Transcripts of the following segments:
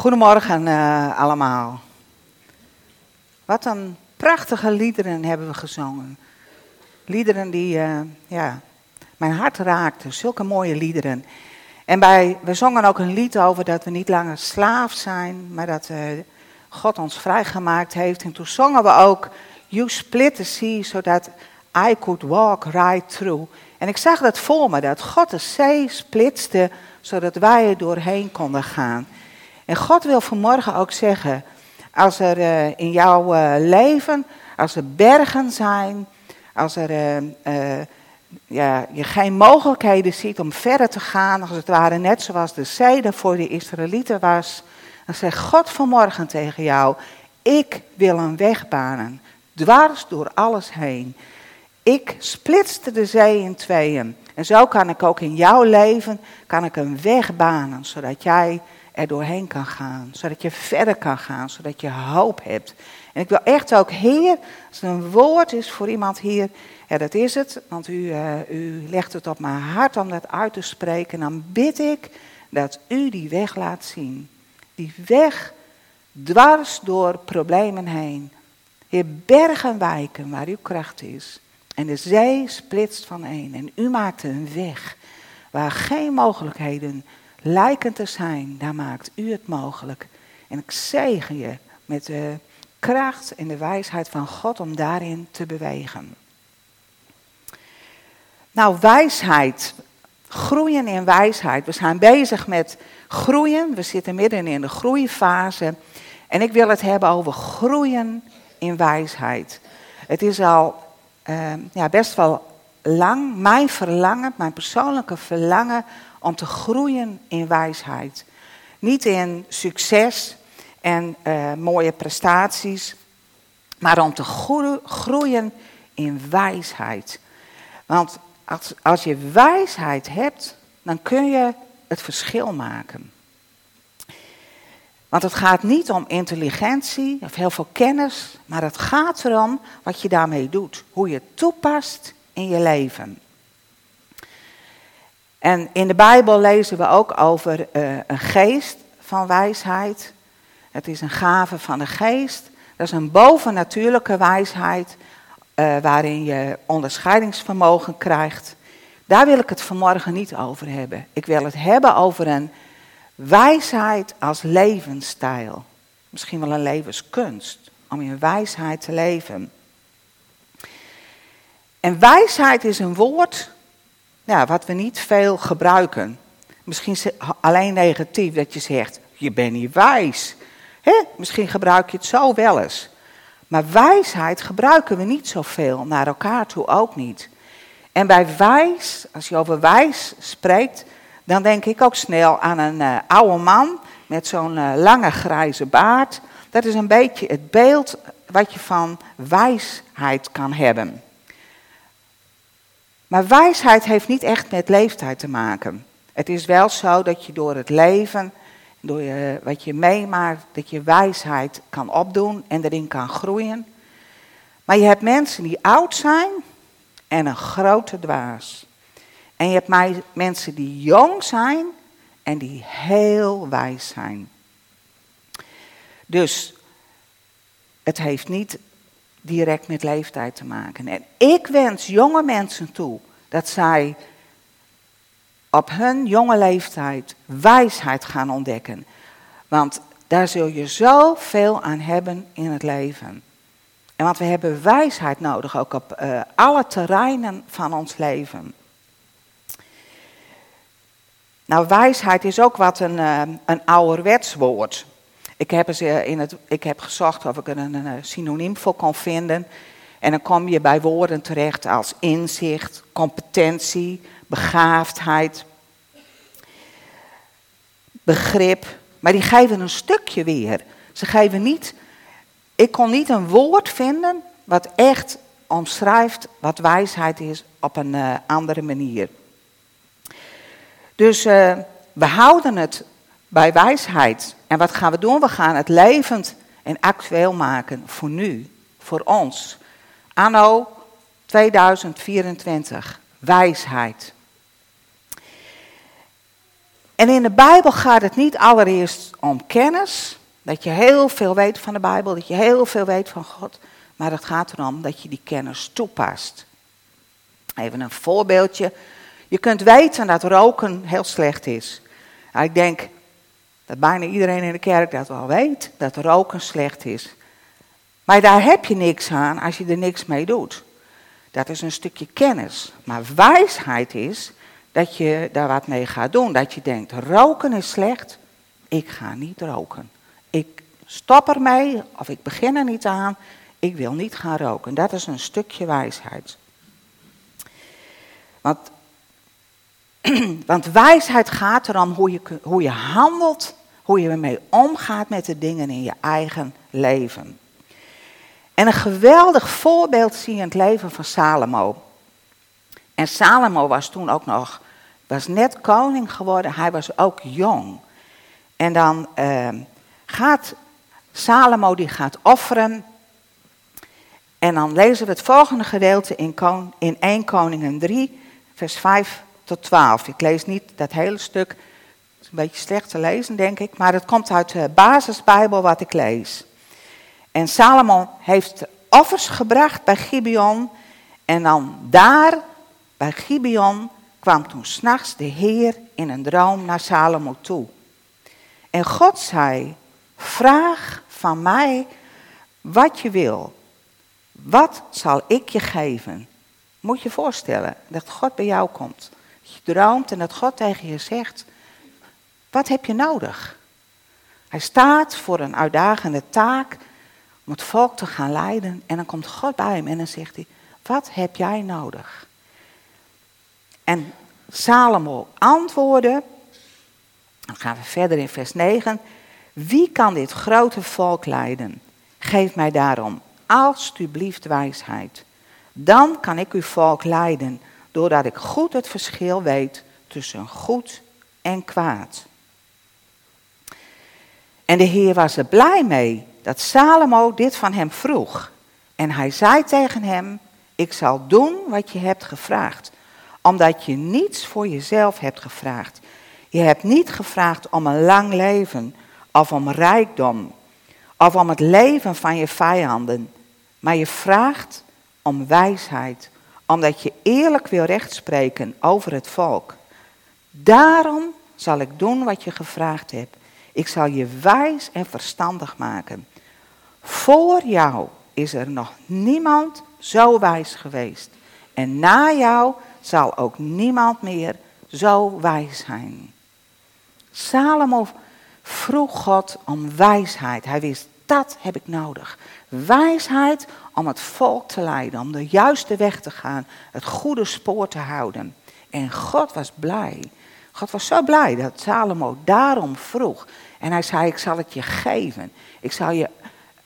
Goedemorgen uh, allemaal. Wat een prachtige liederen hebben we gezongen. Liederen die uh, ja, mijn hart raakten, zulke mooie liederen. En bij, we zongen ook een lied over dat we niet langer slaaf zijn, maar dat uh, God ons vrijgemaakt heeft. En toen zongen we ook You split the sea so that I could walk right through. En ik zag dat voor me, dat God de zee splitste zodat wij er doorheen konden gaan. En God wil vanmorgen ook zeggen, als er uh, in jouw uh, leven, als er bergen zijn, als er uh, ja, je geen mogelijkheden ziet om verder te gaan, als het ware net zoals de zee voor de Israëlieten was, dan zegt God vanmorgen tegen jou, ik wil een weg banen, dwars door alles heen. Ik splitste de zee in tweeën. En zo kan ik ook in jouw leven kan ik een weg banen, zodat jij er doorheen kan gaan, zodat je verder kan gaan, zodat je hoop hebt. En ik wil echt ook, Heer, als er een woord is voor iemand hier, ja, dat is het, want u, uh, u legt het op mijn hart om dat uit te spreken. Dan bid ik dat u die weg laat zien. Die weg dwars door problemen heen. Heer, bergen wijken waar uw kracht is. En de zee splitst van één. En u maakt een weg waar geen mogelijkheden lijken te zijn. Daar maakt u het mogelijk. En ik zegen je met de kracht en de wijsheid van God om daarin te bewegen. Nou, wijsheid. Groeien in wijsheid. We zijn bezig met groeien. We zitten midden in de groeifase. En ik wil het hebben over groeien in wijsheid. Het is al uh, ja, best wel lang mijn verlangen, mijn persoonlijke verlangen om te groeien in wijsheid. Niet in succes en uh, mooie prestaties, maar om te groeien in wijsheid. Want als, als je wijsheid hebt, dan kun je het verschil maken. Want het gaat niet om intelligentie of heel veel kennis, maar het gaat erom wat je daarmee doet. Hoe je het toepast in je leven. En in de Bijbel lezen we ook over uh, een geest van wijsheid. Het is een gave van de geest. Dat is een bovennatuurlijke wijsheid uh, waarin je onderscheidingsvermogen krijgt. Daar wil ik het vanmorgen niet over hebben. Ik wil het hebben over een Wijsheid als levensstijl. Misschien wel een levenskunst om in wijsheid te leven. En wijsheid is een woord ja, wat we niet veel gebruiken. Misschien alleen negatief dat je zegt, je bent niet wijs. Misschien gebruik je het zo wel eens. Maar wijsheid gebruiken we niet zoveel, naar elkaar toe ook niet. En bij wijs, als je over wijs spreekt, dan denk ik ook snel aan een uh, oude man met zo'n uh, lange grijze baard. Dat is een beetje het beeld wat je van wijsheid kan hebben. Maar wijsheid heeft niet echt met leeftijd te maken. Het is wel zo dat je door het leven, door je, wat je meemaakt, dat je wijsheid kan opdoen en erin kan groeien. Maar je hebt mensen die oud zijn en een grote dwaas. En je hebt mensen die jong zijn en die heel wijs zijn. Dus het heeft niet direct met leeftijd te maken. En ik wens jonge mensen toe dat zij op hun jonge leeftijd wijsheid gaan ontdekken. Want daar zul je zoveel aan hebben in het leven. En want we hebben wijsheid nodig, ook op uh, alle terreinen van ons leven. Nou, wijsheid is ook wat een, uh, een ouderwets woord. Ik heb, eens in het, ik heb gezocht of ik er een, een synoniem voor kon vinden. En dan kom je bij woorden terecht als inzicht, competentie, begaafdheid, begrip. Maar die geven een stukje weer. Ze geven niet. Ik kon niet een woord vinden wat echt omschrijft wat wijsheid is op een uh, andere manier. Dus we houden het bij wijsheid. En wat gaan we doen? We gaan het levend en actueel maken voor nu, voor ons. Anno 2024, wijsheid. En in de Bijbel gaat het niet allereerst om kennis, dat je heel veel weet van de Bijbel, dat je heel veel weet van God, maar het gaat erom dat je die kennis toepast. Even een voorbeeldje. Je kunt weten dat roken heel slecht is. Nou, ik denk dat bijna iedereen in de kerk dat wel weet, dat roken slecht is. Maar daar heb je niks aan als je er niks mee doet. Dat is een stukje kennis. Maar wijsheid is dat je daar wat mee gaat doen. Dat je denkt, roken is slecht, ik ga niet roken. Ik stop ermee of ik begin er niet aan, ik wil niet gaan roken. Dat is een stukje wijsheid. Want, want wijsheid gaat erom hoe je, hoe je handelt, hoe je ermee omgaat met de dingen in je eigen leven. En een geweldig voorbeeld zie je in het leven van Salomo. En Salomo was toen ook nog, was net koning geworden, hij was ook jong. En dan uh, gaat Salomo, die gaat offeren. En dan lezen we het volgende gedeelte in, in 1 Koningen 3, vers 5 tot 12. Ik lees niet dat hele stuk, een beetje slecht te lezen denk ik, maar het komt uit de basisbijbel wat ik lees. En Salomon heeft offers gebracht bij Gibeon. En dan daar, bij Gibeon, kwam toen s'nachts de Heer in een droom naar Salomo toe. En God zei, vraag van mij wat je wil. Wat zal ik je geven? Moet je voorstellen dat God bij jou komt. Dat je droomt en dat God tegen je zegt, wat heb je nodig? Hij staat voor een uitdagende taak om het volk te gaan leiden. En dan komt God bij hem en dan zegt hij, wat heb jij nodig? En Salomo antwoordde, dan gaan we verder in vers 9, wie kan dit grote volk leiden? Geef mij daarom alstublieft wijsheid. Dan kan ik uw volk leiden, doordat ik goed het verschil weet tussen goed en kwaad. En de Heer was er blij mee dat Salomo dit van hem vroeg. En hij zei tegen hem, ik zal doen wat je hebt gevraagd, omdat je niets voor jezelf hebt gevraagd. Je hebt niet gevraagd om een lang leven of om rijkdom of om het leven van je vijanden, maar je vraagt om wijsheid, omdat je eerlijk wil rechtspreken over het volk. Daarom zal ik doen wat je gevraagd hebt. Ik zal je wijs en verstandig maken. Voor jou is er nog niemand zo wijs geweest. En na jou zal ook niemand meer zo wijs zijn. Salomo vroeg God om wijsheid. Hij wist, dat heb ik nodig. Wijsheid om het volk te leiden, om de juiste weg te gaan, het goede spoor te houden. En God was blij. God was zo blij dat Salomo daarom vroeg. En hij zei, ik zal het je geven. Ik zal je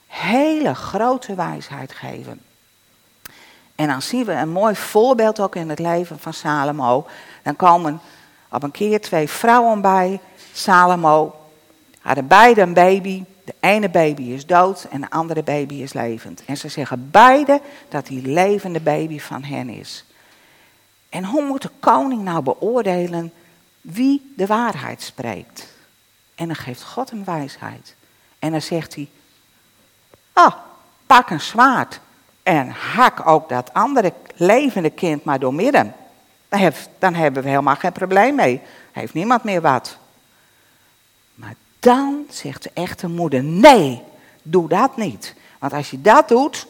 hele grote wijsheid geven. En dan zien we een mooi voorbeeld ook in het leven van Salomo. Dan komen op een keer twee vrouwen bij Salomo. Hadden beide een baby. De ene baby is dood en de andere baby is levend. En ze zeggen beide dat die levende baby van hen is. En hoe moet de koning nou beoordelen wie de waarheid spreekt? En dan geeft God hem wijsheid. En dan zegt hij, ah, pak een zwaard en hak ook dat andere levende kind maar door midden. Dan hebben we helemaal geen probleem mee. Heeft niemand meer wat. Maar dan zegt de echte moeder, nee, doe dat niet. Want als je dat doet,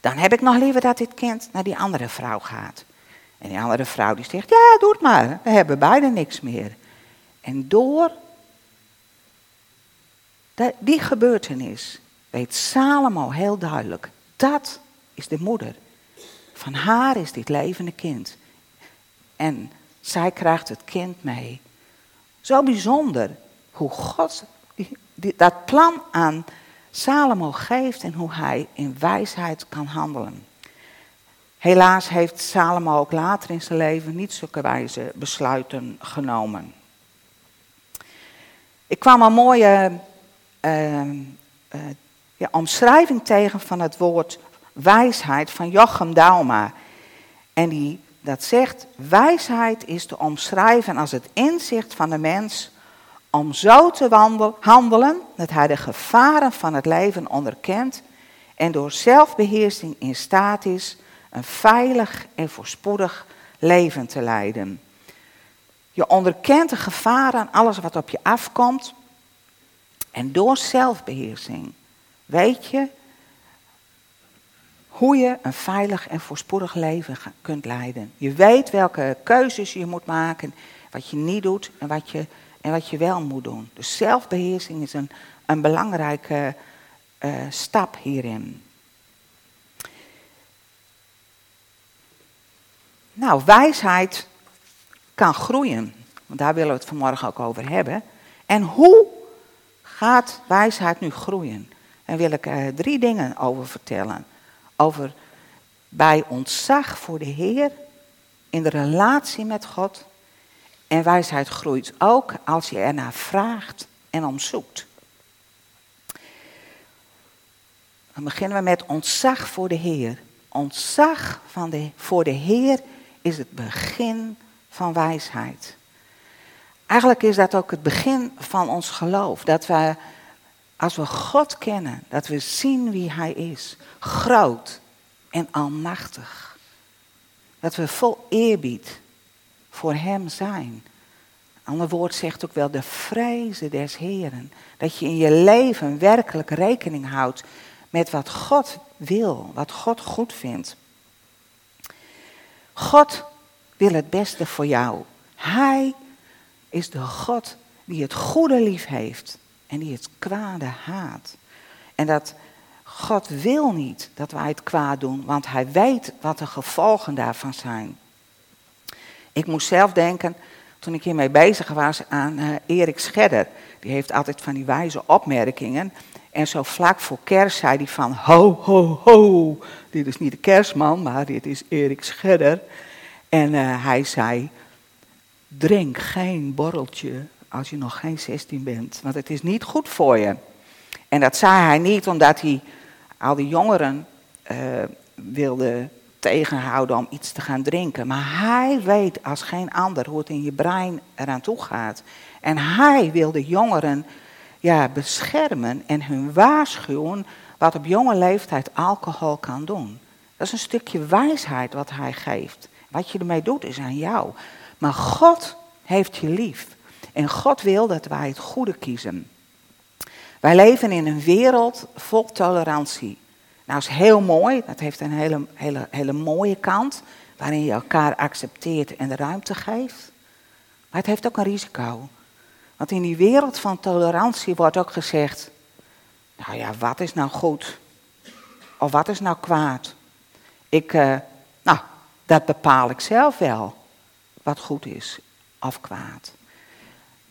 dan heb ik nog liever dat dit kind naar die andere vrouw gaat. En die andere vrouw die zegt, ja, doe het maar. We hebben beide niks meer. En door die gebeurtenis weet Salomo heel duidelijk, dat is de moeder. Van haar is dit levende kind. En zij krijgt het kind mee. Zo bijzonder hoe God dat plan aan Salomo geeft en hoe hij in wijsheid kan handelen. Helaas heeft Salomo ook later in zijn leven niet zulke wijze besluiten genomen. Ik kwam een mooie uh, ja, omschrijving tegen van het woord wijsheid van Jochem Dauma. En die dat zegt, wijsheid is te omschrijven als het inzicht van de mens om zo te handelen dat hij de gevaren van het leven onderkent en door zelfbeheersing in staat is een veilig en voorspoedig leven te leiden. Je onderkent de gevaren, alles wat op je afkomt. En door zelfbeheersing weet je hoe je een veilig en voorspoedig leven kunt leiden. Je weet welke keuzes je moet maken, wat je niet doet en wat je, en wat je wel moet doen. Dus zelfbeheersing is een, een belangrijke uh, stap hierin. Nou, wijsheid kan groeien. Want daar willen we het vanmorgen ook over hebben. En hoe gaat wijsheid nu groeien? Daar wil ik uh, drie dingen over vertellen. Over bij ontzag voor de Heer, in de relatie met God. En wijsheid groeit ook als je ernaar vraagt en om zoekt. Dan beginnen we met ontzag voor de Heer. Ontzag van de, voor de Heer is het begin van wijsheid. Eigenlijk is dat ook het begin van ons geloof. Dat we, als we God kennen, dat we zien wie Hij is. Groot en almachtig. Dat we vol eerbied voor Hem zijn. Een ander woord zegt ook wel de vrezen des Heren. Dat je in je leven werkelijk rekening houdt met wat God wil, wat God goed vindt. God wil het beste voor jou. Hij is de God die het goede lief heeft en die het kwade haat. En dat God wil niet dat wij het kwaad doen, want hij weet wat de gevolgen daarvan zijn. Ik moest zelf denken, toen ik hiermee bezig was, aan uh, Erik Scherder. Die heeft altijd van die wijze opmerkingen. En zo vlak voor kerst zei hij van, ho, ho, ho. Dit is niet de kerstman, maar dit is Erik Scherder. En uh, hij zei, drink geen borreltje als je nog geen 16 bent, want het is niet goed voor je. En dat zei hij niet omdat hij al die jongeren uh, wilde tegenhouden om iets te gaan drinken. Maar hij weet als geen ander hoe het in je brein eraan toe gaat. En hij wil de jongeren ja, beschermen en hun waarschuwen wat op jonge leeftijd alcohol kan doen. Dat is een stukje wijsheid wat hij geeft. Wat je ermee doet is aan jou. Maar God heeft je lief. En God wil dat wij het goede kiezen. Wij leven in een wereld vol tolerantie. Nou, is heel mooi. Dat heeft een hele, hele, hele mooie kant. Waarin je elkaar accepteert en de ruimte geeft. Maar het heeft ook een risico. Want in die wereld van tolerantie wordt ook gezegd: Nou ja, wat is nou goed? Of wat is nou kwaad? Ik, uh, nou, dat bepaal ik zelf wel. Wat goed is of kwaad.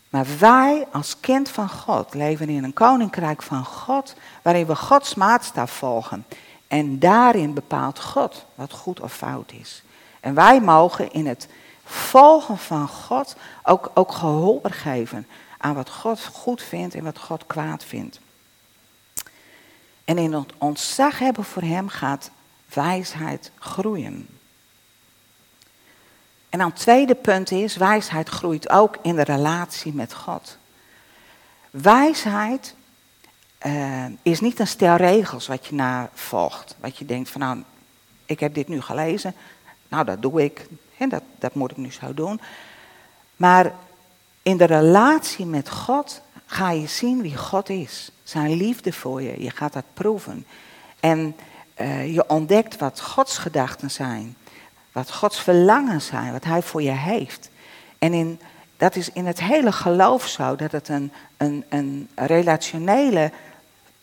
Maar wij als kind van God leven in een koninkrijk van God, waarin we Gods maatstaf volgen. En daarin bepaalt God wat goed of fout is. En wij mogen in het volgen van God ook, ook gehoor geven aan wat God goed vindt en wat God kwaad vindt. En in het ontzag hebben voor Hem gaat wijsheid groeien. En dan het tweede punt is, wijsheid groeit ook in de relatie met God. Wijsheid uh, is niet een stel regels wat je navolgt. Wat je denkt van nou, ik heb dit nu gelezen, nou dat doe ik, dat, dat moet ik nu zo doen. Maar in de relatie met God ga je zien wie God is. Zijn liefde voor je, je gaat dat proeven. En uh, je ontdekt wat Gods gedachten zijn. Wat Gods verlangen zijn, wat Hij voor je heeft. En in, dat is in het hele geloof zo, dat het een, een, een relationele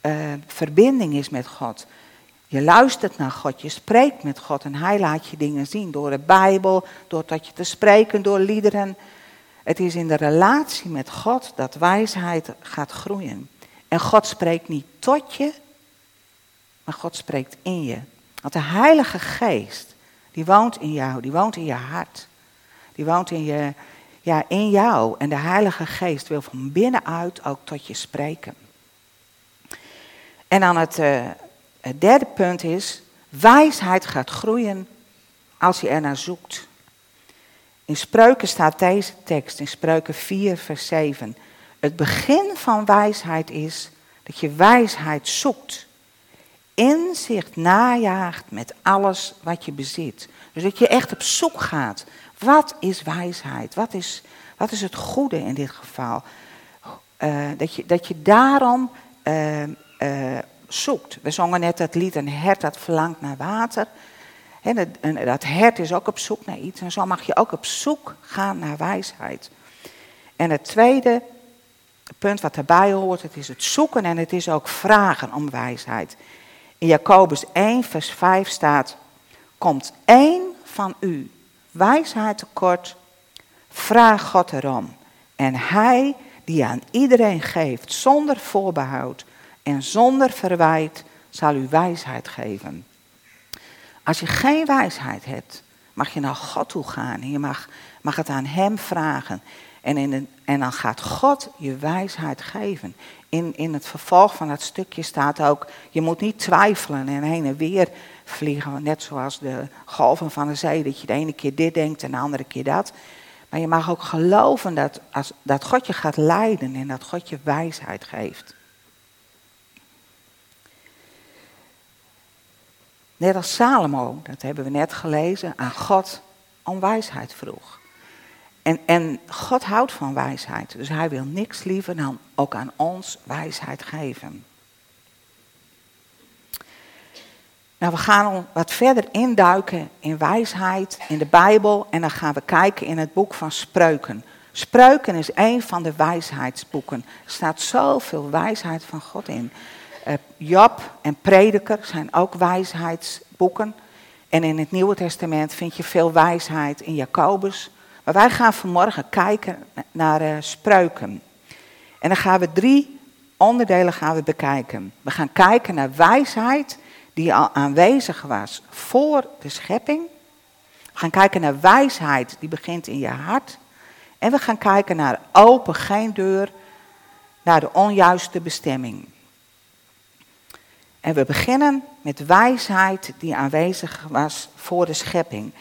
uh, verbinding is met God. Je luistert naar God, je spreekt met God en Hij laat je dingen zien door de Bijbel, door dat je te spreken, door liederen. Het is in de relatie met God dat wijsheid gaat groeien. En God spreekt niet tot je, maar God spreekt in je. Want de Heilige Geest die woont in jou, die woont in je hart. Die woont in, je, ja, in jou. En de Heilige Geest wil van binnenuit ook tot je spreken. En dan het, uh, het derde punt is, wijsheid gaat groeien als je er naar zoekt. In Spreuken staat deze tekst, in Spreuken 4, vers 7. Het begin van wijsheid is dat je wijsheid zoekt. Inzicht najaagt met alles wat je bezit. Dus dat je echt op zoek gaat. Wat is wijsheid? Wat is, wat is het goede in dit geval? Uh, dat, je, dat je daarom uh, zoekt. We zongen net dat lied, een hert dat verlangt naar water. En dat, hert is ook op zoek naar iets. En zo mag je ook op zoek gaan naar wijsheid. En het tweede punt wat erbij hoort, het is het zoeken en het is ook vragen om wijsheid. In Jacobus 1, vers 5 staat, komt één van u wijsheid tekort, vraag God erom. En hij die aan iedereen geeft zonder voorbehoud en zonder verwijt, zal u wijsheid geven. Als je geen wijsheid hebt, mag je naar God toe gaan en je mag, mag het aan Hem vragen. En, in en dan gaat God je wijsheid geven. In, in het vervolg van dat stukje staat ook, je moet niet twijfelen en heen en weer vliegen. Net zoals de golven van de zee, dat je de ene keer dit denkt en de andere keer dat. Maar je mag ook geloven dat, als, dat God je gaat leiden en dat God je wijsheid geeft. Net als Salomo, dat hebben we net gelezen, aan God om wijsheid vroeg. En, en God houdt van wijsheid, dus hij wil niks liever dan ook aan ons wijsheid geven. Nou, we gaan wat verder induiken in wijsheid, in de Bijbel. En dan gaan we kijken in het boek van Spreuken. Spreuken is een van de wijsheidsboeken. Er staat zoveel wijsheid van God in. Uh, Job en Prediker zijn ook wijsheidsboeken. En in het Nieuwe Testament vind je veel wijsheid in Jacobus. Maar wij gaan vanmorgen kijken naar uh, Spreuken. En dan gaan we drie onderdelen gaan we bekijken. We gaan kijken naar wijsheid die al aanwezig was voor de schepping. We gaan kijken naar wijsheid die begint in je hart. En we gaan kijken naar open, geen deur, naar de onjuiste bestemming. En we beginnen met wijsheid die aanwezig was voor de schepping.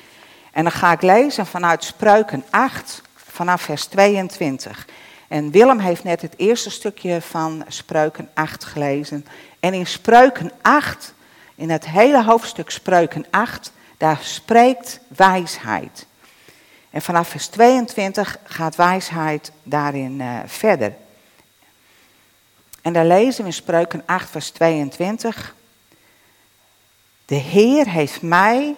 En dan ga ik lezen vanuit Spreuken 8, vanaf vers 22. En Willem heeft net het eerste stukje van Spreuken 8 gelezen. En in Spreuken 8 in het hele hoofdstuk Spreuken 8, daar spreekt wijsheid. En vanaf vers 22 gaat wijsheid daarin uh, verder. En daar lezen we in Spreuken 8, vers 22. De Heer heeft mij,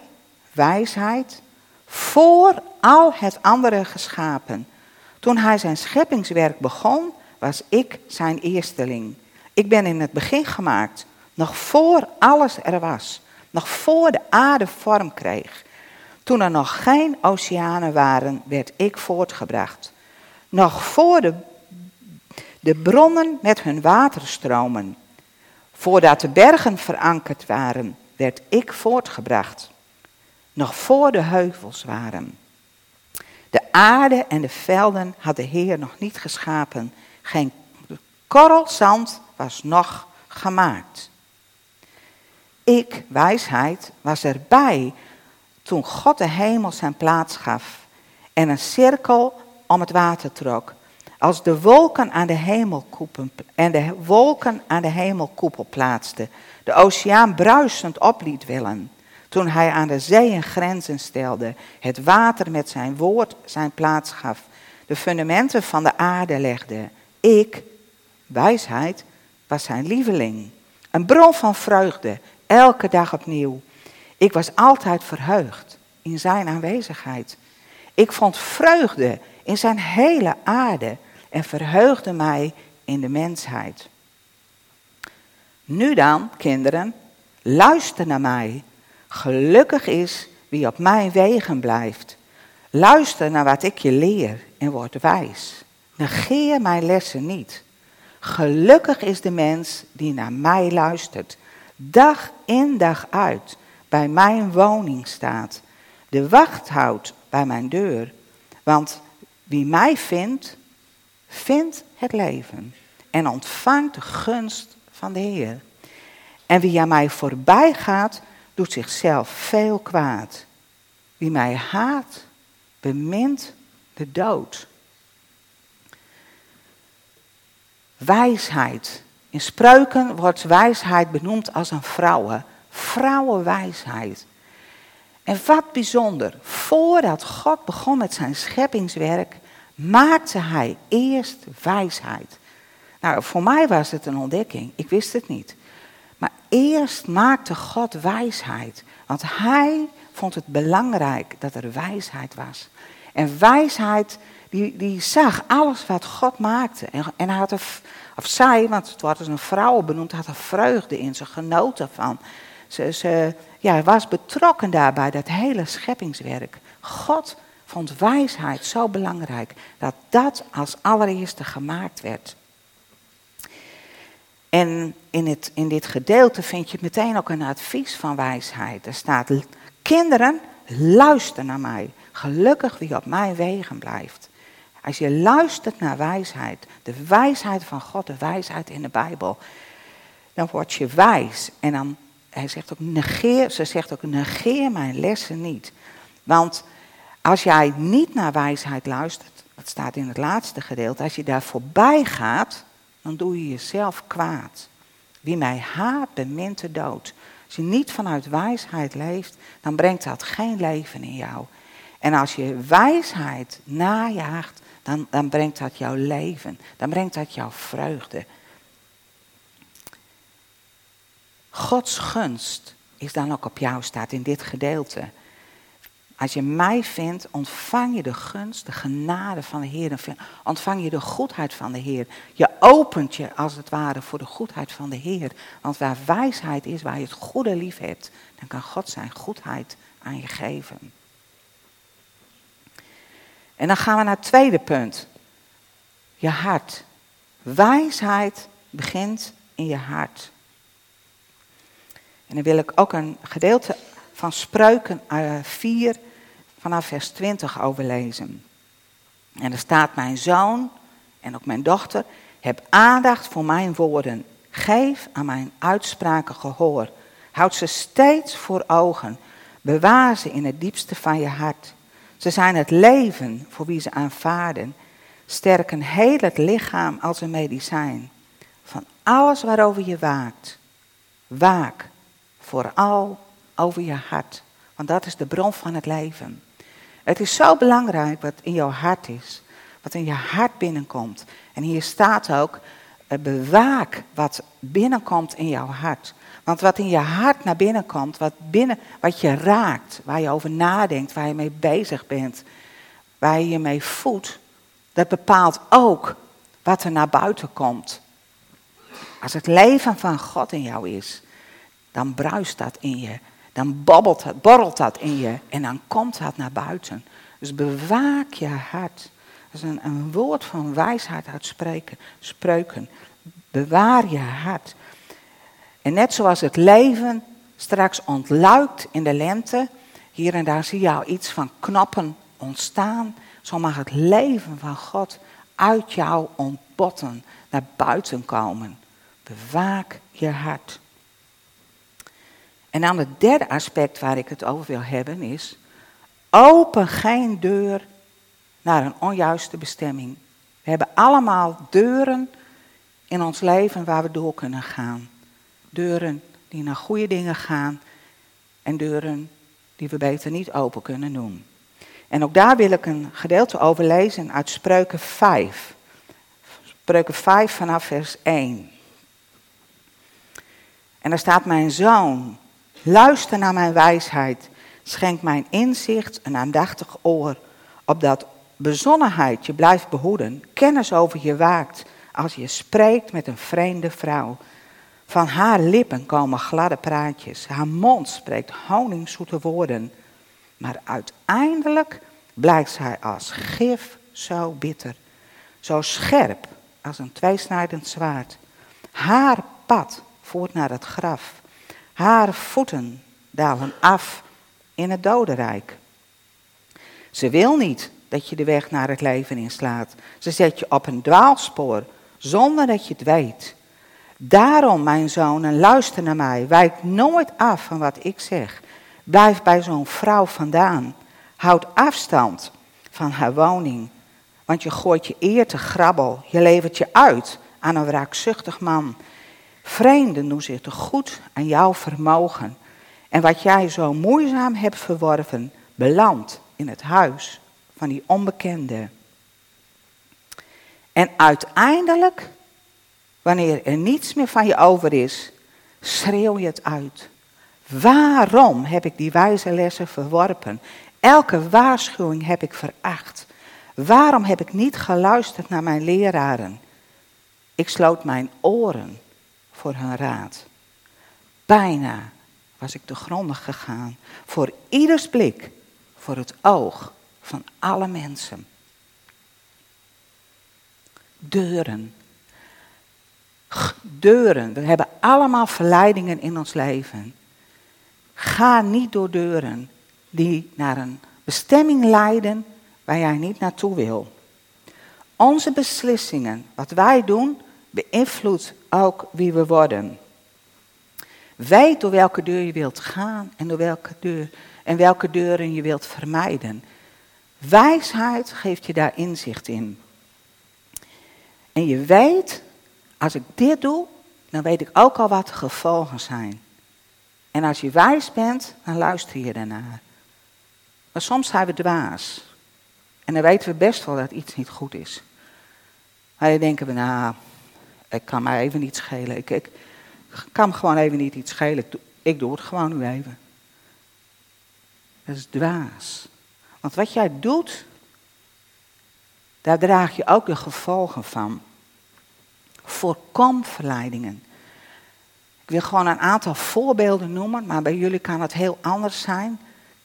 wijsheid, voor al het andere geschapen. Toen hij zijn scheppingswerk begon, was ik zijn eersteling. Ik ben in het begin gemaakt, nog voor alles er was. Nog voor de aarde vorm kreeg. Toen er nog geen oceanen waren, werd ik voortgebracht. Nog voor de, de bronnen met hun waterstromen. Voordat de bergen verankerd waren, werd ik voortgebracht. Nog voor de heuvels waren. De aarde en de velden had de Heer nog niet geschapen. Geen korrel zand was nog gemaakt. Ik, wijsheid, was erbij toen God de hemel zijn plaats gaf en een cirkel om het water trok. Als de wolken aan de hemelkoepel en de wolken aan de hemelkoepel plaatste, de oceaan bruisend op liet willen. Toen hij aan de zeeën grenzen stelde, het water met zijn woord zijn plaats gaf, de fundamenten van de aarde legde. Ik, wijsheid, was zijn lieveling. Een bron van vreugde Elke dag opnieuw. Ik was altijd verheugd in zijn aanwezigheid. Ik vond vreugde in zijn hele aarde en verheugde mij in de mensheid. Nu dan, kinderen, luister naar mij. Gelukkig is wie op mijn wegen blijft. Luister naar wat ik je leer en word wijs. Negeer mijn lessen niet. Gelukkig is de mens die naar mij luistert dag in dag uit bij mijn woning staat, de wacht houdt bij mijn deur. Want wie mij vindt, vindt het leven en ontvangt de gunst van de Heer. En wie aan mij voorbij gaat, doet zichzelf veel kwaad. Wie mij haat, bemint de dood. Wijsheid. In spreuken wordt wijsheid benoemd als een vrouwen. Vrouwenwijsheid. En wat bijzonder, voordat God begon met zijn scheppingswerk, maakte hij eerst wijsheid. Nou, voor mij was het een ontdekking. Ik wist het niet. Maar eerst maakte God wijsheid. Want hij vond het belangrijk dat er wijsheid was. En wijsheid, die, die zag alles wat God maakte. En, en had er, of zij, want het wordt als een vrouw benoemd, had er vreugde in. Ze genoot ervan. Ze, ze ja, was betrokken daarbij, dat hele scheppingswerk. God vond wijsheid zo belangrijk dat dat als allereerste gemaakt werd. En in, het, in dit gedeelte vind je meteen ook een advies van wijsheid. Er staat, kinderen, luister naar mij. Gelukkig wie op mijn wegen blijft. Als je luistert naar wijsheid, de wijsheid van God, de wijsheid in de Bijbel, dan word je wijs. En dan, hij zegt ook, negeer, ze zegt ook, negeer mijn lessen niet. Want als jij niet naar wijsheid luistert, dat staat in het laatste gedeelte, als je daar voorbij gaat, dan doe je jezelf kwaad. Wie mij haat, bemint de dood. Als je niet vanuit wijsheid leeft, dan brengt dat geen leven in jou. En als je wijsheid najaagt, dan, dan brengt dat jouw leven. Dan brengt dat jouw vreugde. Gods gunst is dan ook op jou staat in dit gedeelte. Als je mij vindt, ontvang je de gunst, de genade van de Heer. Ontvang je de goedheid van de Heer. Je opent je als het ware voor de goedheid van de Heer. Want waar wijsheid is, waar je het goede lief hebt, dan kan God zijn goedheid aan je geven. En dan gaan we naar het tweede punt. Je hart. Wijsheid begint in je hart. En dan wil ik ook een gedeelte van Spreuken 4 eh, vanaf vers 20 overlezen. En er staat: Mijn zoon en ook mijn dochter, heb aandacht voor mijn woorden. Geef aan mijn uitspraken gehoor. Houd ze steeds voor ogen. Bewaar ze in het diepste van je hart. Ze zijn het leven voor wie ze aanvaarden. Sterken heel het lichaam als een medicijn. Van alles waarover je waakt. Waak vooral over je hart. Want dat is de bron van het leven. Het is zo belangrijk wat in jouw hart is. Wat in je hart binnenkomt. En hier staat ook, eh, bewaak wat binnenkomt in jouw hart. Want wat in je hart naar binnen komt, wat, binnen, wat je raakt, waar je over nadenkt, waar je mee bezig bent, waar je je mee voedt, dat bepaalt ook wat er naar buiten komt. Als het leven van God in jou is, dan bruist dat in je dan babbelt het, borrelt dat in je en dan komt dat naar buiten. Dus bewaak je hart. Dat is een, een woord van wijsheid uit spreken, spreuken. Bewaar je hart. En net zoals het leven straks ontluikt in de lente, hier en daar zie je al iets van knappen ontstaan, zo mag het leven van God uit jou ontbotten, naar buiten komen. Bewaak je hart. En dan het derde aspect waar ik het over wil hebben is, open geen deur naar een onjuiste bestemming. We hebben allemaal deuren in ons leven waar we door kunnen gaan. Deuren die naar goede dingen gaan en deuren die we beter niet open kunnen doen. En ook daar wil ik een gedeelte over lezen uit Spreuken 5. Spreuken 5 vanaf vers 1. En daar staat mijn zoon, Luister naar mijn wijsheid. Schenk mijn inzicht een aandachtig oor. Opdat bezonnenheid je blijft behoeden. Kennis over je waakt. Als je spreekt met een vreemde vrouw. Van haar lippen komen gladde praatjes. Haar mond spreekt honingzoete woorden. Maar uiteindelijk blijkt zij als gif zo bitter. Zo scherp als een tweesnijdend zwaard. Haar pad voert naar het graf. Haar voeten dalen af in het dodenrijk. Ze wil niet dat je de weg naar het leven inslaat. Ze zet je op een dwaalspoor zonder dat je het weet. Daarom, mijn zoon, luister naar mij. Wijk nooit af van wat ik zeg. Blijf bij zo'n vrouw vandaan. Houd afstand van haar woning. Want je gooit je eer te grabbel. Je levert je uit aan een wraakzuchtig man. Vreemden doen zich te goed aan jouw vermogen. En wat jij zo moeizaam hebt verworven, belandt in het huis van die onbekende. En uiteindelijk, wanneer er niets meer van je over is, schreeuw je het uit. Waarom heb ik die wijze lessen verworpen? Elke waarschuwing heb ik veracht. Waarom heb ik niet geluisterd naar mijn leraren? Ik sloot mijn oren voor hun raad. Bijna was ik te grondig gegaan. Voor ieders blik, voor het oog van alle mensen. Deuren. Deuren. We hebben allemaal verleidingen in ons leven. Ga niet door deuren die naar een bestemming leiden waar jij niet naartoe wil. Onze beslissingen, wat wij doen, beïnvloedt ook wie we worden. Weet door welke deur je wilt gaan en, door welke deur, en welke deuren je wilt vermijden. Wijsheid geeft je daar inzicht in. En je weet, als ik dit doe, dan weet ik ook al wat de gevolgen zijn. En als je wijs bent, dan luister je daarnaar. Maar soms zijn we dwaas. En dan weten we best wel dat iets niet goed is. Maar dan denken we, nou, ik kan mij even niet schelen. Ik, ik kan me gewoon even niet iets schelen. Ik doe, het gewoon nu even. Dat is dwaas. Want wat jij doet, daar draag je ook de gevolgen van. Voorkom verleidingen. Ik wil gewoon een aantal voorbeelden noemen, maar bij jullie kan het heel anders zijn.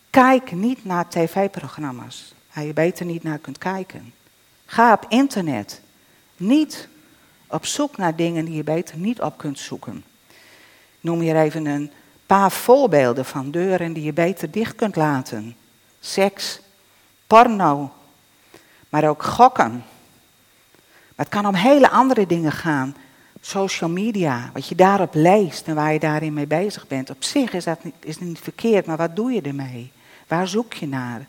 Kijk niet naar tv-programma's waar je beter niet naar kunt kijken. Ga op internet. Niet op zoek naar dingen die je beter niet op kunt zoeken. Ik noem hier even een paar voorbeelden van deuren die je beter dicht kunt laten. Seks, porno, maar ook gokken. Maar het kan om hele andere dingen gaan. Social media, wat je daarop leest en waar je daarin mee bezig bent. Op zich is dat niet, is niet verkeerd, maar wat doe je ermee? Waar zoek je naar?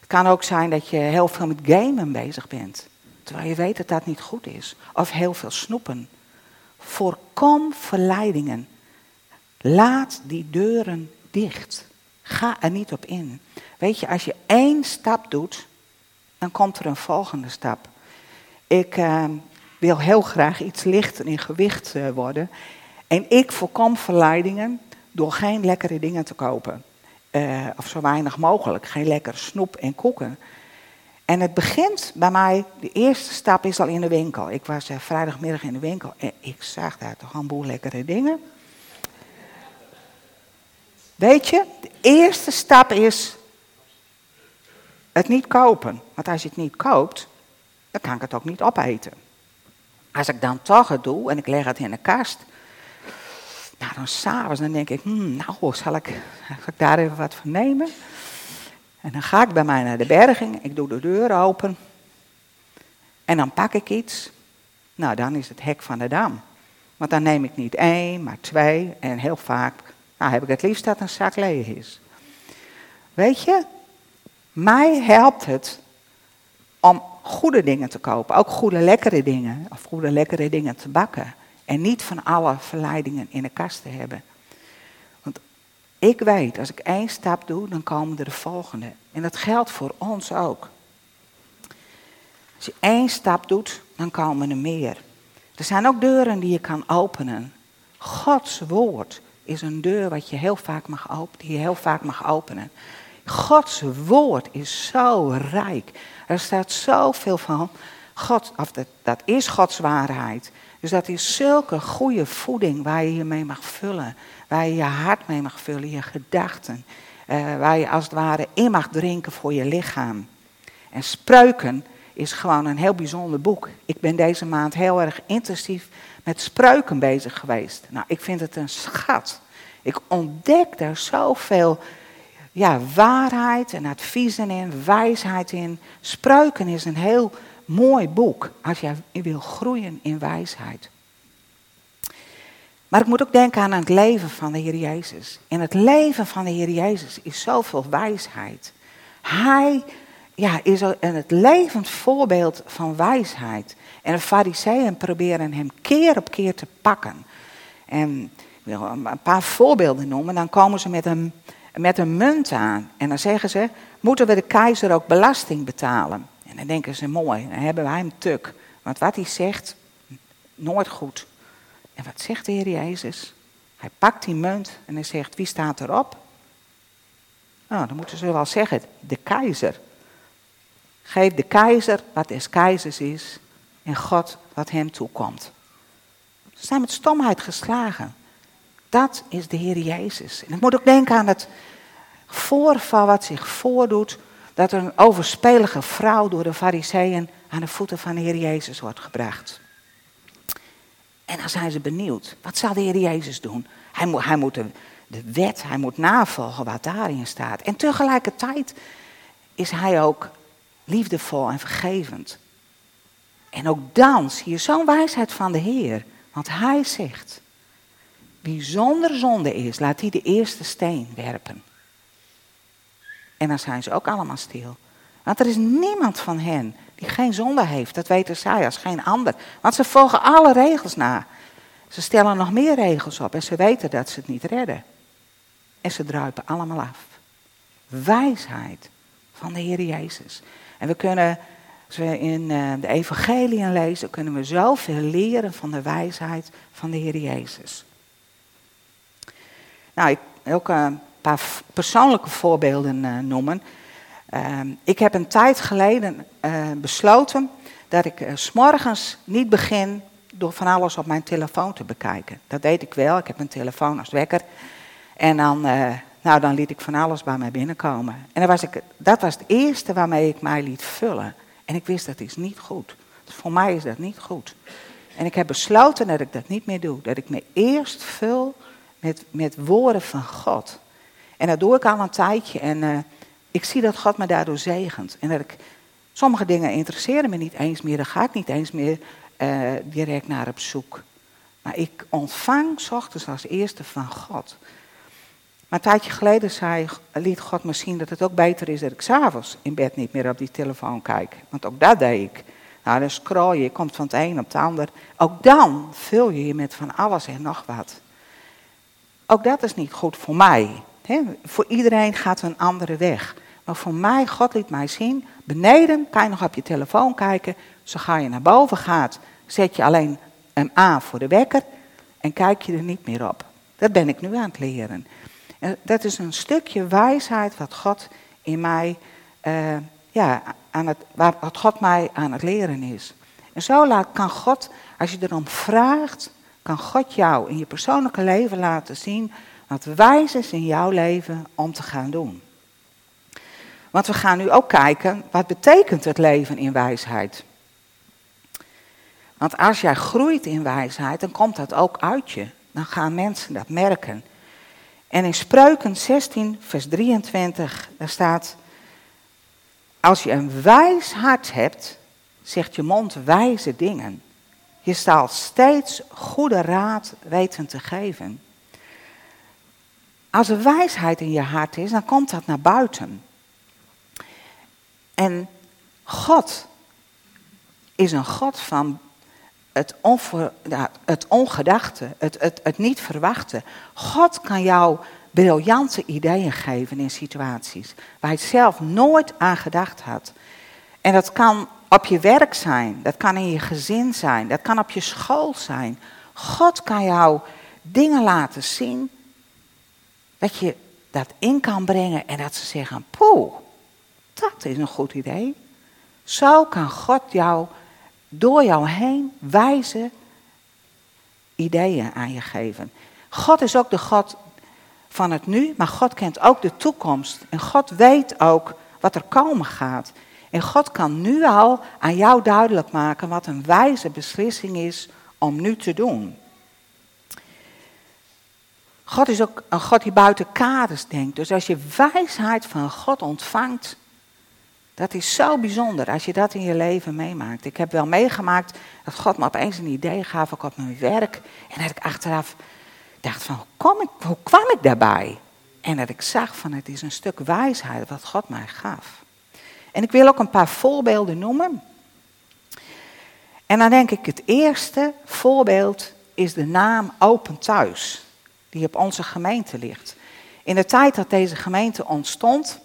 Het kan ook zijn dat je heel veel met gamen bezig bent. Terwijl je weet dat dat niet goed is. Of heel veel snoepen. Voorkom verleidingen. Laat die deuren dicht. Ga er niet op in. Weet je, als je één stap doet, dan komt er een volgende stap. Ik uh, wil heel graag iets lichter in gewicht uh, worden. En ik voorkom verleidingen door geen lekkere dingen te kopen. Uh, of zo weinig mogelijk. Geen lekker snoep en koeken. En het begint bij mij, de eerste stap is al in de winkel. Ik was uh, vrijdagmiddag in de winkel en ik zag daar toch een boel lekkere dingen. Weet je, de eerste stap is het niet kopen. Want als je het niet koopt, dan kan ik het ook niet opeten. Als ik dan toch het doe en ik leg het in de kast. Nou, dan s'avonds dan denk ik, hmm, nou, zal ik, zal ik daar even wat van nemen? En dan ga ik bij mij naar de berging, ik doe de deur open. En dan pak ik iets. Nou, dan is het hek van de dam. Want dan neem ik niet één, maar twee. En heel vaak nou, heb ik het liefst dat een zak leeg is. Weet je, mij helpt het om goede dingen te kopen. Ook goede lekkere dingen. Of goede lekkere dingen te bakken. En niet van alle verleidingen in de kast te hebben. Ik weet, als ik één stap doe, dan komen er de volgende. En dat geldt voor ons ook. Als je één stap doet, dan komen er meer. Er zijn ook deuren die je kan openen. Gods woord is een deur wat je heel vaak mag openen, die je heel vaak mag openen. Gods woord is zo rijk. Er staat zoveel van. God, of dat, dat is Gods waarheid. Dus dat is zulke goede voeding waar je je mee mag vullen. Waar je je hart mee mag vullen, je gedachten. Uh, waar je als het ware in mag drinken voor je lichaam. En spreuken is gewoon een heel bijzonder boek. Ik ben deze maand heel erg intensief met spreuken bezig geweest. Nou, ik vind het een schat. Ik ontdek daar zoveel ja, waarheid en adviezen in, wijsheid in. Spreuken is een heel mooi boek als jij wil groeien in wijsheid. Maar ik moet ook denken aan het leven van de Heer Jezus. In het leven van de Heer Jezus is zoveel wijsheid. Hij ja, is het levend voorbeeld van wijsheid. En de fariseeën proberen hem keer op keer te pakken. En ik wil een paar voorbeelden noemen. Dan komen ze met een, met een munt aan. En dan zeggen ze, moeten we de keizer ook belasting betalen? En dan denken ze, mooi, dan hebben wij hem tuk. Want wat hij zegt, nooit goed. En wat zegt de Heer Jezus? Hij pakt die munt en hij zegt, wie staat erop? Nou, dan moeten ze wel zeggen, de keizer. Geef de keizer wat des keizers is en God wat hem toekomt. Ze zijn met stomheid geslagen. Dat is de Heer Jezus. En ik moet ook denken aan het voorval wat zich voordoet. Dat er een overspelige vrouw door de fariseeën aan de voeten van de Heer Jezus wordt gebracht. En dan zijn ze benieuwd. Wat zal de Heer Jezus doen? Hij moet, hij moet de, wet, hij moet navolgen wat daarin staat. En tegelijkertijd is hij ook liefdevol en vergevend. En ook dan zie je zo'n wijsheid van de Heer. Want hij zegt, wie zonder zonde is, laat die de eerste steen werpen. En dan zijn ze ook allemaal stil. Want er is niemand van hen die geen zonde heeft. Dat weten zij als geen ander. Want ze volgen alle regels na. Ze stellen nog meer regels op en ze weten dat ze het niet redden. En ze druipen allemaal af. Wijsheid van de Heer Jezus. En we kunnen, als we in eh, de evangeliën lezen, kunnen we zoveel leren van de wijsheid van de Heer Jezus. Nou, ik een paar persoonlijke voorbeelden uh, noemen. Uh, ik heb een tijd geleden uh, besloten dat ik uh, s'morgens niet begin door van alles op mijn telefoon te bekijken. Dat deed ik wel, ik heb een telefoon als wekker. En dan nou, dan liet ik van alles bij mij binnenkomen. En dan was ik, dat was het eerste waarmee ik mij liet vullen. En ik wist dat is niet goed. Dus voor mij is dat niet goed. En ik heb besloten dat ik dat niet meer doe. Dat ik me eerst vul met, met woorden van God. En dat doe ik al een tijdje. En uh, ik zie dat God me daardoor zegent. En dat ik, sommige dingen interesseren me niet eens meer. Daar ga ik niet eens meer uh, direct naar op zoek. Maar ik ontvang ochtends als eerste van God. Maar een tijdje geleden zei, liet God zien dat het ook beter is dat ik s'avonds in bed niet meer op die telefoon kijk. Want ook dat deed ik. Nou, dan scroll je, je komt van het een op het ander. Ook dan vul je je met van alles en nog wat. Ook dat is niet goed voor mij. Voor iedereen gaat een andere weg. Maar voor mij, God liet mij zien, beneden kan je nog op je telefoon kijken. Zo ga je naar boven gaat, zet je alleen een aan voor de wekker en kijk je er niet meer op. Dat ben ik nu aan het leren. En dat is een stukje wijsheid wat God in mij, uh, ja, aan het, wat God mij aan het leren is. En zo laat, kan God, als je erom vraagt, kan God jou in je persoonlijke leven laten zien wat wijs is in jouw leven om te gaan doen. Want we gaan nu ook kijken, wat betekent het leven in wijsheid? Want als jij groeit in wijsheid, dan komt dat ook uit je. Dan gaan mensen dat merken. En in Spreuken 16, vers 23, daar staat: Als je een wijs hart hebt, zegt je mond wijze dingen. Je zal steeds goede raad weten te geven. Als er wijsheid in je hart is, dan komt dat naar buiten. En God is een God van het, het ongedachte, het, het, het niet verwachten. God kan jou briljante ideeën geven in situaties waar je zelf nooit aan gedacht had. En dat kan op je werk zijn, dat kan in je gezin zijn, dat kan op je school zijn. God kan jou dingen laten zien dat je dat in kan brengen en dat ze zeggen, poeh, dat is een goed idee. Zo kan God jou door jou heen wijze ideeën aan je geven. God is ook de God van het nu, maar God kent ook de toekomst. En God weet ook wat er komen gaat. En God kan nu al aan jou duidelijk maken wat een wijze beslissing is om nu te doen. God is ook een God die buiten kaders denkt. Dus als je wijsheid van God ontvangt, dat is zo bijzonder als je dat in je leven meemaakt. Ik heb wel meegemaakt dat God me opeens een idee gaf, ook op mijn werk. En dat ik achteraf dacht van, hoe, kom ik, hoe kwam ik daarbij? En dat ik zag van, het is een stuk wijsheid wat God mij gaf. En ik wil ook een paar voorbeelden noemen. En dan denk ik, het eerste voorbeeld is de naam Open Thuis, die op onze gemeente ligt. In de tijd dat deze gemeente ontstond,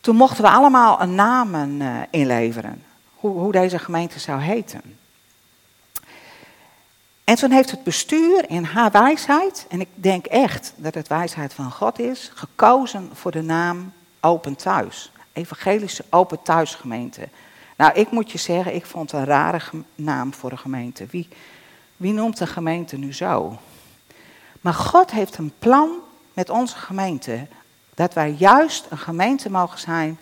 toen mochten we allemaal een naam uh, inleveren, hoe, hoe deze gemeente zou heten. En toen heeft het bestuur in haar wijsheid, en ik denk echt dat het wijsheid van God is, gekozen voor de naam Open Thuis. Evangelische Open Thuisgemeente. Nou, ik moet je zeggen, ik vond het een rare naam voor een gemeente. Wie, wie noemt een gemeente nu zo? Maar God heeft een plan met onze gemeente. Dat wij juist een gemeente mogen zijn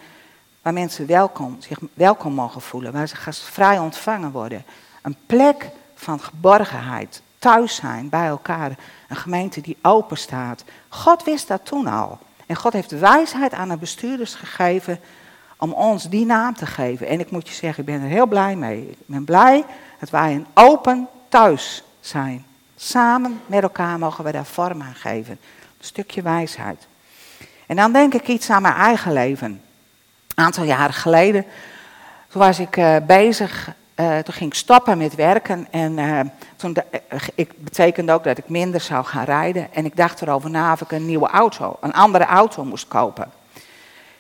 waar mensen welkom, zich welkom mogen voelen. Waar ze gastvrij ontvangen worden. Een plek van geborgenheid, thuis zijn bij elkaar. Een gemeente die open staat. God wist dat toen al. En God heeft wijsheid aan de bestuurders gegeven om ons die naam te geven. En ik moet je zeggen, ik ben er heel blij mee. Ik ben blij dat wij een open thuis zijn. Samen met elkaar mogen we daar vorm aan geven. Een stukje wijsheid. En dan denk ik iets aan mijn eigen leven. Een aantal jaren geleden, toen was ik uh, bezig uh, toen ging ik stoppen met werken en uh, toen ik betekende ook dat ik minder zou gaan rijden. En ik dacht erover na of ik een nieuwe auto, een andere auto moest kopen.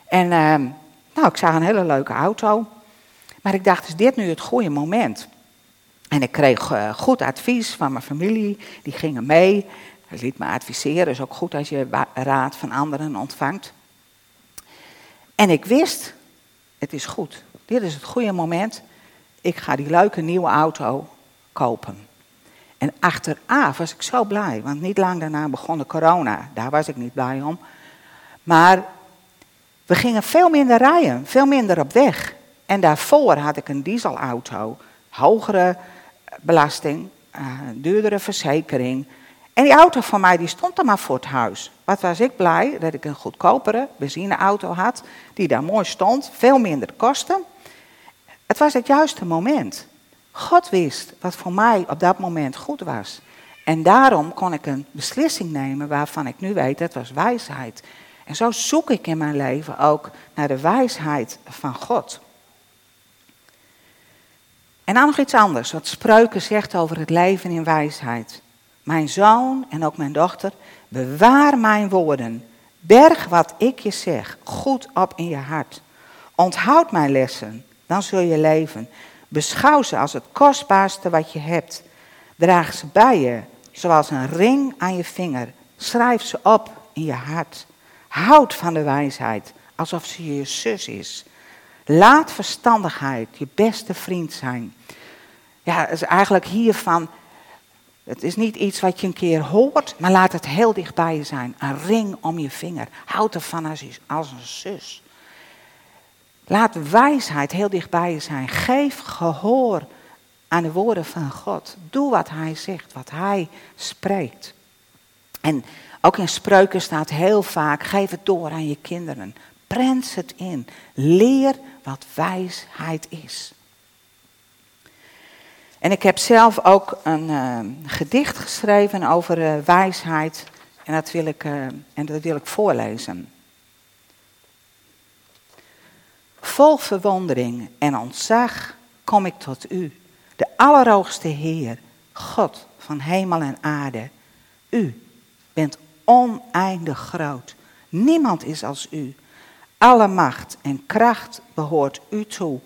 En uh, nou, ik zag een hele leuke auto. Maar ik dacht, is dit nu het goede moment? En ik kreeg goed advies van mijn familie, die gingen mee. Hij liet me adviseren, is ook goed als je raad van anderen ontvangt. En ik wist, het is goed, dit is het goede moment ik ga die leuke nieuwe auto kopen. En achteraf was ik zo blij, want niet lang daarna begon de corona. Daar was ik niet blij om. Maar we gingen veel minder rijden, veel minder op weg. En daarvoor had ik een dieselauto, hogere belasting, uh, duurdere verzekering. En die auto van mij die stond er maar voor het huis. Wat was ik blij dat ik een goedkopere benzineauto had, die daar mooi stond, veel minder kostte. Het was het juiste moment. God wist wat voor mij op dat moment goed was. En daarom kon ik een beslissing nemen waarvan ik nu weet dat was wijsheid. En zo zoek ik in mijn leven ook naar de wijsheid van God. En dan nog iets anders, wat Spreuken zegt over het leven in wijsheid. Mijn zoon en ook mijn dochter, bewaar mijn woorden. Berg wat ik je zeg, goed op in je hart. Onthoud mijn lessen dan zul je leven. Beschouw ze als het kostbaarste wat je hebt. Draag ze bij je, zoals een ring aan je vinger. Schrijf ze op in je hart. Houd van de wijsheid, alsof ze je zus is. Laat verstandigheid je beste vriend zijn. Ja, is eigenlijk hiervan. Het is niet iets wat je een keer hoort, maar laat het heel dicht bij je zijn. Een ring om je vinger. Houd ervan als, als een zus. Laat wijsheid heel dichtbij je zijn. Geef gehoor aan de woorden van God. Doe wat Hij zegt, wat Hij spreekt. En ook in spreuken staat heel vaak: geef het door aan je kinderen. Prens het in. Leer wat wijsheid is. En ik heb zelf ook een uh, gedicht geschreven over uh, wijsheid. En dat, wil ik, uh, en dat wil ik voorlezen. Vol verwondering en ontzag kom ik tot u, de Allerhoogste Heer, God van hemel en aarde. U bent oneindig groot. Niemand is als u. Alle macht en kracht behoort u toe.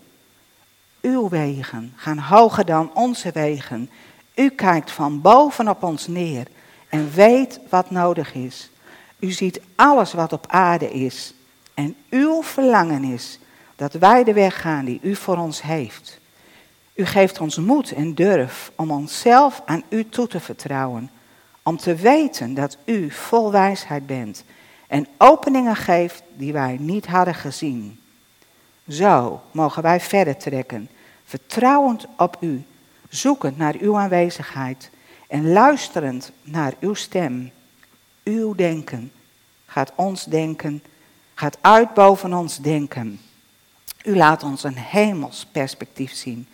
Uw wegen gaan hoger dan onze wegen. U kijkt van boven op ons neer en weet wat nodig is. U ziet alles wat op aarde is. En uw verlangen is dat wij de weg gaan die u voor ons heeft. U geeft ons moed en durf om onszelf aan u toe te vertrouwen, om te weten dat u vol wijsheid bent en openingen geeft die wij niet hadden gezien. Zo mogen wij verder trekken, vertrouwend op u, zoekend naar uw aanwezigheid en luisterend naar uw stem. Uw denken gaat ons denken, gaat uit boven ons denken. U laat ons een hemels perspectief zien.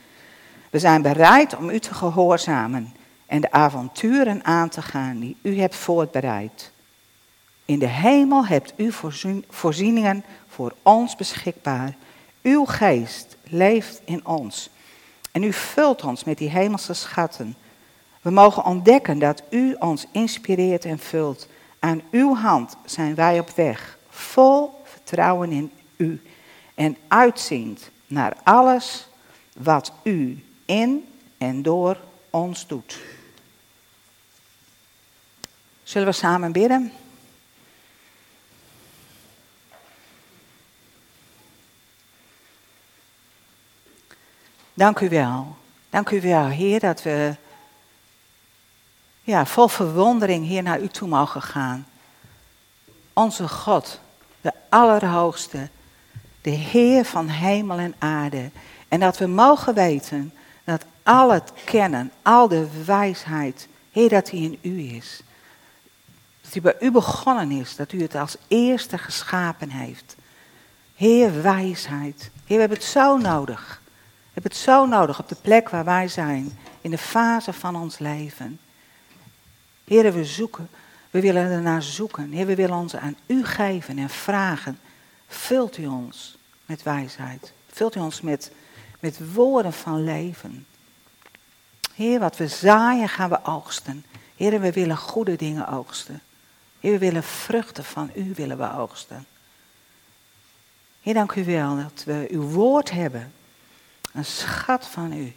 We zijn bereid om u te gehoorzamen en de avonturen aan te gaan die u hebt voorbereid. In de hemel hebt u voorzieningen voor ons beschikbaar. Uw geest leeft in ons. En u vult ons met die hemelse schatten. We mogen ontdekken dat u ons inspireert en vult. Aan uw hand zijn wij op weg, vol vertrouwen in u. En uitziend naar alles wat u in en door ons doet. Zullen we samen bidden? Dank u wel. Dank u wel, Heer, dat we ja, vol verwondering hier naar u toe mogen gaan. Onze God, de Allerhoogste, de Heer van hemel en aarde. En dat we mogen weten dat al het kennen, al de wijsheid, Heer, dat die in u is. Dat die bij u begonnen is, dat u het als eerste geschapen heeft. Heer, wijsheid. Heer, we hebben het zo nodig. Hebben het zo nodig op de plek waar wij zijn, in de fase van ons leven. Heer, we zoeken, we willen ernaar zoeken. Heer, we willen ons aan u geven en vragen. Vult u ons met wijsheid. Vult u ons met, met woorden van leven. Heer, wat we zaaien gaan we oogsten. Heer, we willen goede dingen oogsten. Heer, we willen vruchten van u willen we oogsten. Heer, dank u wel dat we uw woord hebben. Een schat van u.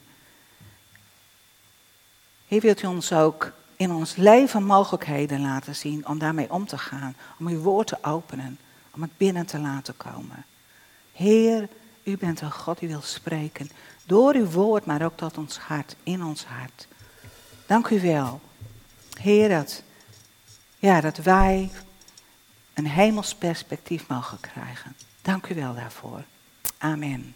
Heer, wilt u ons ook in ons leven mogelijkheden laten zien om daarmee om te gaan. Om uw woord te openen. Om het binnen te laten komen. Heer, u bent een God die wil spreken. Door uw woord, maar ook tot ons hart, in ons hart. Dank u wel. Heer, dat, ja, dat wij een hemels perspectief mogen krijgen. Dank u wel daarvoor. Amen.